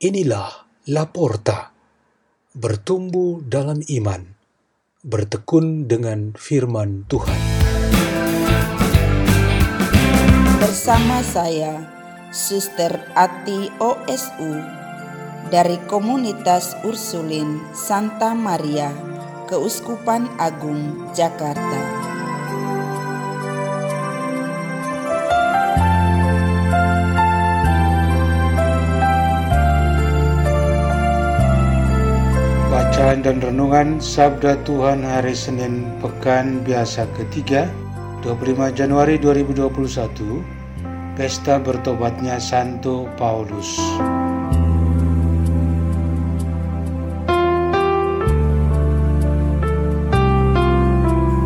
Inilah Laporta, bertumbuh dalam iman, bertekun dengan firman Tuhan. Bersama saya, Suster Ati OSU, dari Komunitas Ursulin Santa Maria, Keuskupan Agung, Jakarta. Bacaan dan Renungan Sabda Tuhan Hari Senin Pekan Biasa Ketiga 25 Januari 2021 Pesta Bertobatnya Santo Paulus.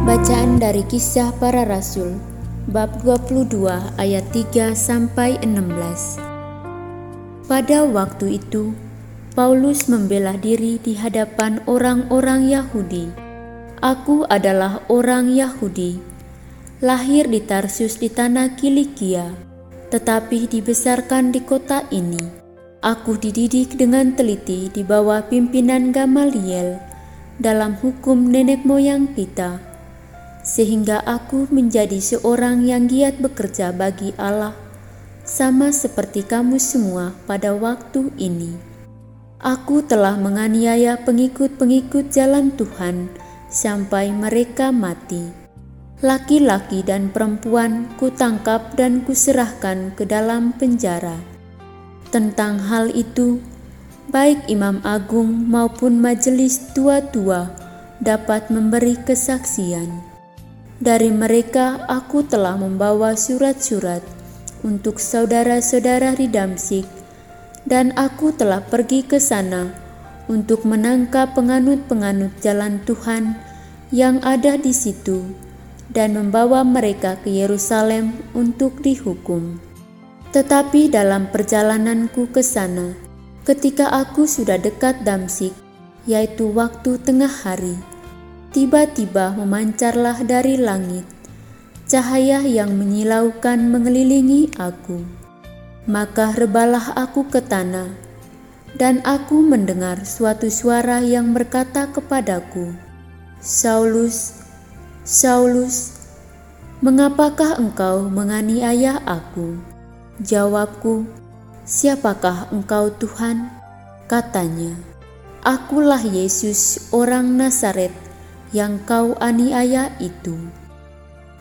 Bacaan dari Kisah Para Rasul bab 22 ayat 3 sampai 16 Pada waktu itu Paulus membela diri di hadapan orang-orang Yahudi. Aku adalah orang Yahudi, lahir di Tarsus di tanah Kilikia, tetapi dibesarkan di kota ini. Aku dididik dengan teliti di bawah pimpinan Gamaliel dalam hukum nenek moyang kita, sehingga aku menjadi seorang yang giat bekerja bagi Allah, sama seperti kamu semua pada waktu ini. Aku telah menganiaya pengikut-pengikut jalan Tuhan sampai mereka mati. Laki-laki dan perempuan kutangkap dan kuserahkan ke dalam penjara. Tentang hal itu, baik Imam Agung maupun majelis tua-tua dapat memberi kesaksian. Dari mereka aku telah membawa surat-surat untuk saudara-saudara di Damsik dan aku telah pergi ke sana untuk menangkap penganut-penganut jalan Tuhan yang ada di situ dan membawa mereka ke Yerusalem untuk dihukum. Tetapi dalam perjalananku ke sana, ketika aku sudah dekat Damsik, yaitu waktu tengah hari, tiba-tiba memancarlah dari langit cahaya yang menyilaukan mengelilingi aku maka rebalah aku ke tanah, dan aku mendengar suatu suara yang berkata kepadaku, Saulus, Saulus, mengapakah engkau menganiaya aku? Jawabku, siapakah engkau Tuhan? Katanya, akulah Yesus orang Nazaret yang kau aniaya itu.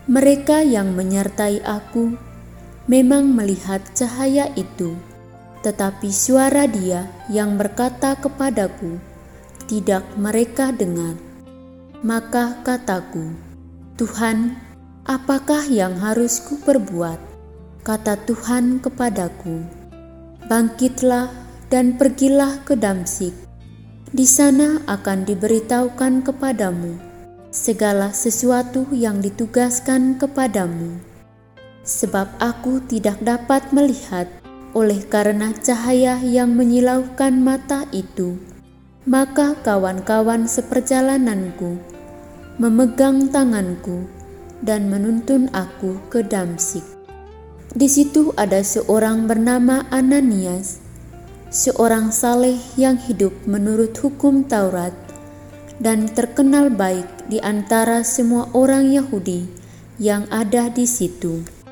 Mereka yang menyertai aku memang melihat cahaya itu, tetapi suara Dia yang berkata kepadaku tidak mereka dengar. Maka kataku, "Tuhan, apakah yang harus kuperbuat?" Kata Tuhan kepadaku, "Bangkitlah dan pergilah ke Damsik. Di sana akan diberitahukan kepadamu segala sesuatu yang ditugaskan kepadamu." Sebab aku tidak dapat melihat oleh karena cahaya yang menyilaukan mata itu. Maka kawan-kawan seperjalananku memegang tanganku dan menuntun aku ke Damsik. Di situ ada seorang bernama Ananias, seorang saleh yang hidup menurut hukum Taurat dan terkenal baik di antara semua orang Yahudi yang ada di situ.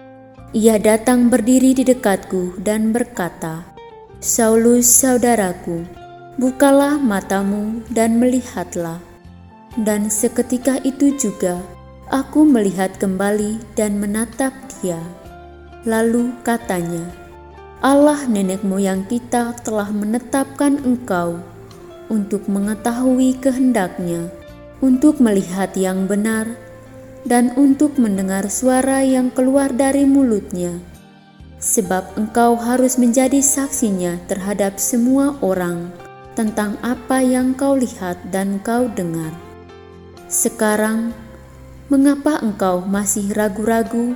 Ia datang berdiri di dekatku dan berkata, Saulus saudaraku, bukalah matamu dan melihatlah. Dan seketika itu juga aku melihat kembali dan menatap dia. Lalu katanya, Allah nenek moyang kita telah menetapkan engkau untuk mengetahui kehendaknya, untuk melihat yang benar, dan untuk mendengar suara yang keluar dari mulutnya, sebab engkau harus menjadi saksinya terhadap semua orang tentang apa yang kau lihat dan kau dengar. Sekarang, mengapa engkau masih ragu-ragu?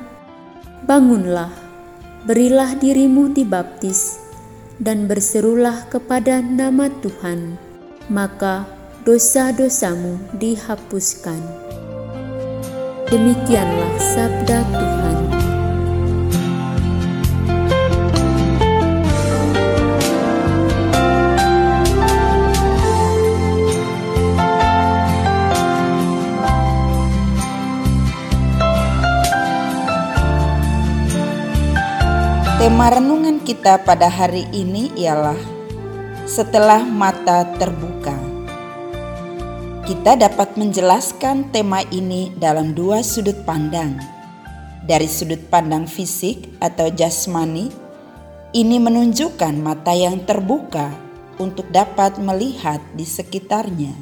Bangunlah, berilah dirimu dibaptis, dan berserulah kepada nama Tuhan, maka dosa-dosamu dihapuskan. Demikianlah sabda Tuhan. Tema renungan kita pada hari ini ialah setelah mata terbuka. Kita dapat menjelaskan tema ini dalam dua sudut pandang. Dari sudut pandang fisik atau jasmani, ini menunjukkan mata yang terbuka untuk dapat melihat di sekitarnya.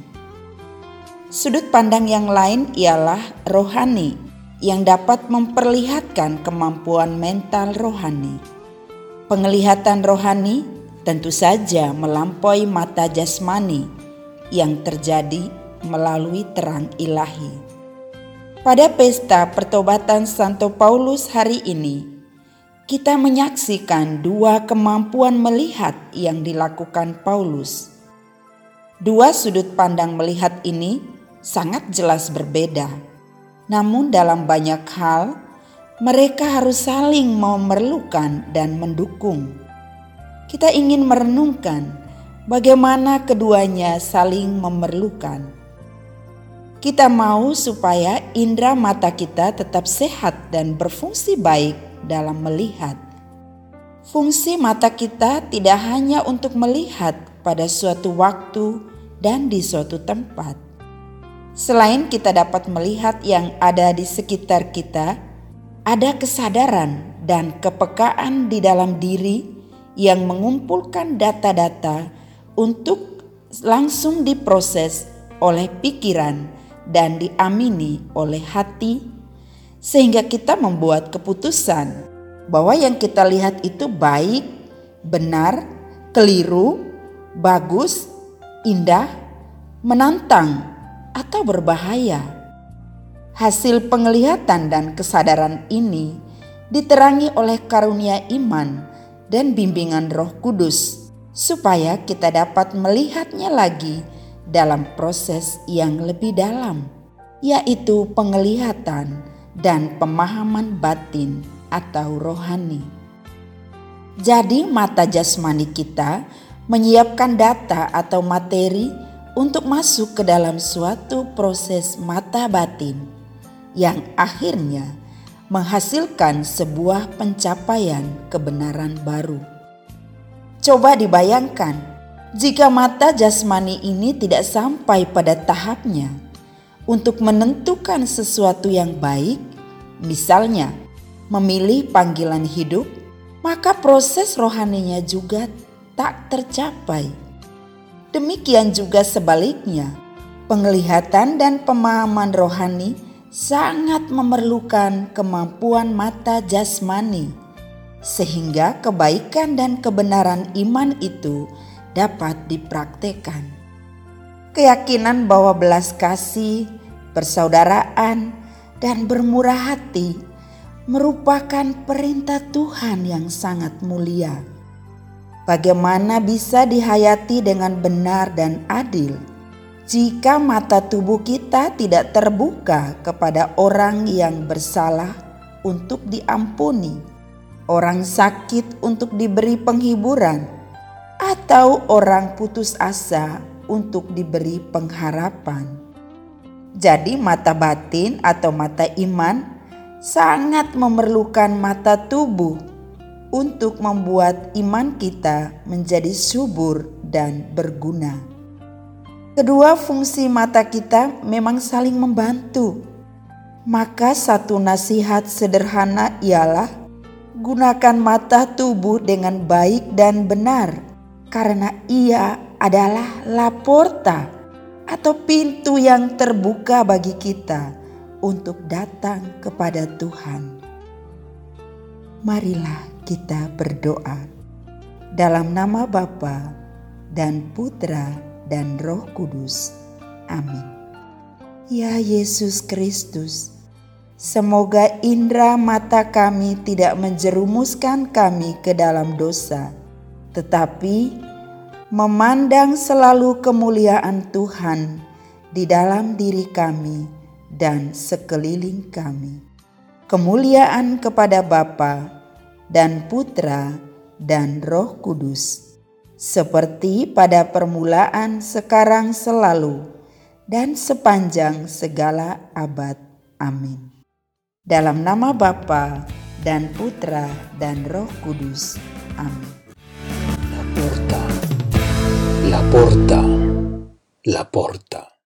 Sudut pandang yang lain ialah rohani yang dapat memperlihatkan kemampuan mental rohani. Penglihatan rohani tentu saja melampaui mata jasmani yang terjadi melalui terang ilahi. Pada pesta pertobatan Santo Paulus hari ini, kita menyaksikan dua kemampuan melihat yang dilakukan Paulus. Dua sudut pandang melihat ini sangat jelas berbeda namun, dalam banyak hal, mereka harus saling memerlukan dan mendukung. Kita ingin merenungkan bagaimana keduanya saling memerlukan. Kita mau supaya indera mata kita tetap sehat dan berfungsi baik dalam melihat. Fungsi mata kita tidak hanya untuk melihat pada suatu waktu dan di suatu tempat Selain kita dapat melihat yang ada di sekitar kita, ada kesadaran dan kepekaan di dalam diri yang mengumpulkan data-data untuk langsung diproses oleh pikiran dan diamini oleh hati, sehingga kita membuat keputusan bahwa yang kita lihat itu baik, benar, keliru, bagus, indah, menantang atau berbahaya. Hasil penglihatan dan kesadaran ini diterangi oleh karunia iman dan bimbingan Roh Kudus, supaya kita dapat melihatnya lagi dalam proses yang lebih dalam, yaitu penglihatan dan pemahaman batin atau rohani. Jadi, mata jasmani kita menyiapkan data atau materi untuk masuk ke dalam suatu proses mata batin yang akhirnya menghasilkan sebuah pencapaian kebenaran baru. Coba dibayangkan jika mata jasmani ini tidak sampai pada tahapnya untuk menentukan sesuatu yang baik, misalnya memilih panggilan hidup, maka proses rohaninya juga tak tercapai. Demikian juga sebaliknya, penglihatan dan pemahaman rohani sangat memerlukan kemampuan mata jasmani, sehingga kebaikan dan kebenaran iman itu dapat dipraktekkan. Keyakinan bahwa belas kasih, persaudaraan, dan bermurah hati merupakan perintah Tuhan yang sangat mulia Bagaimana bisa dihayati dengan benar dan adil jika mata tubuh kita tidak terbuka kepada orang yang bersalah untuk diampuni, orang sakit untuk diberi penghiburan, atau orang putus asa untuk diberi pengharapan? Jadi, mata batin atau mata iman sangat memerlukan mata tubuh untuk membuat iman kita menjadi subur dan berguna. Kedua fungsi mata kita memang saling membantu. Maka satu nasihat sederhana ialah gunakan mata tubuh dengan baik dan benar karena ia adalah laporta atau pintu yang terbuka bagi kita untuk datang kepada Tuhan. Marilah kita berdoa dalam nama Bapa dan Putra dan Roh Kudus. Amin. Ya Yesus Kristus, semoga indera mata kami tidak menjerumuskan kami ke dalam dosa, tetapi memandang selalu kemuliaan Tuhan di dalam diri kami dan sekeliling kami. Kemuliaan kepada Bapa dan Putra dan Roh Kudus, seperti pada permulaan, sekarang, selalu, dan sepanjang segala abad. Amin. Dalam nama Bapa dan Putra dan Roh Kudus. Amin. La porta, la porta.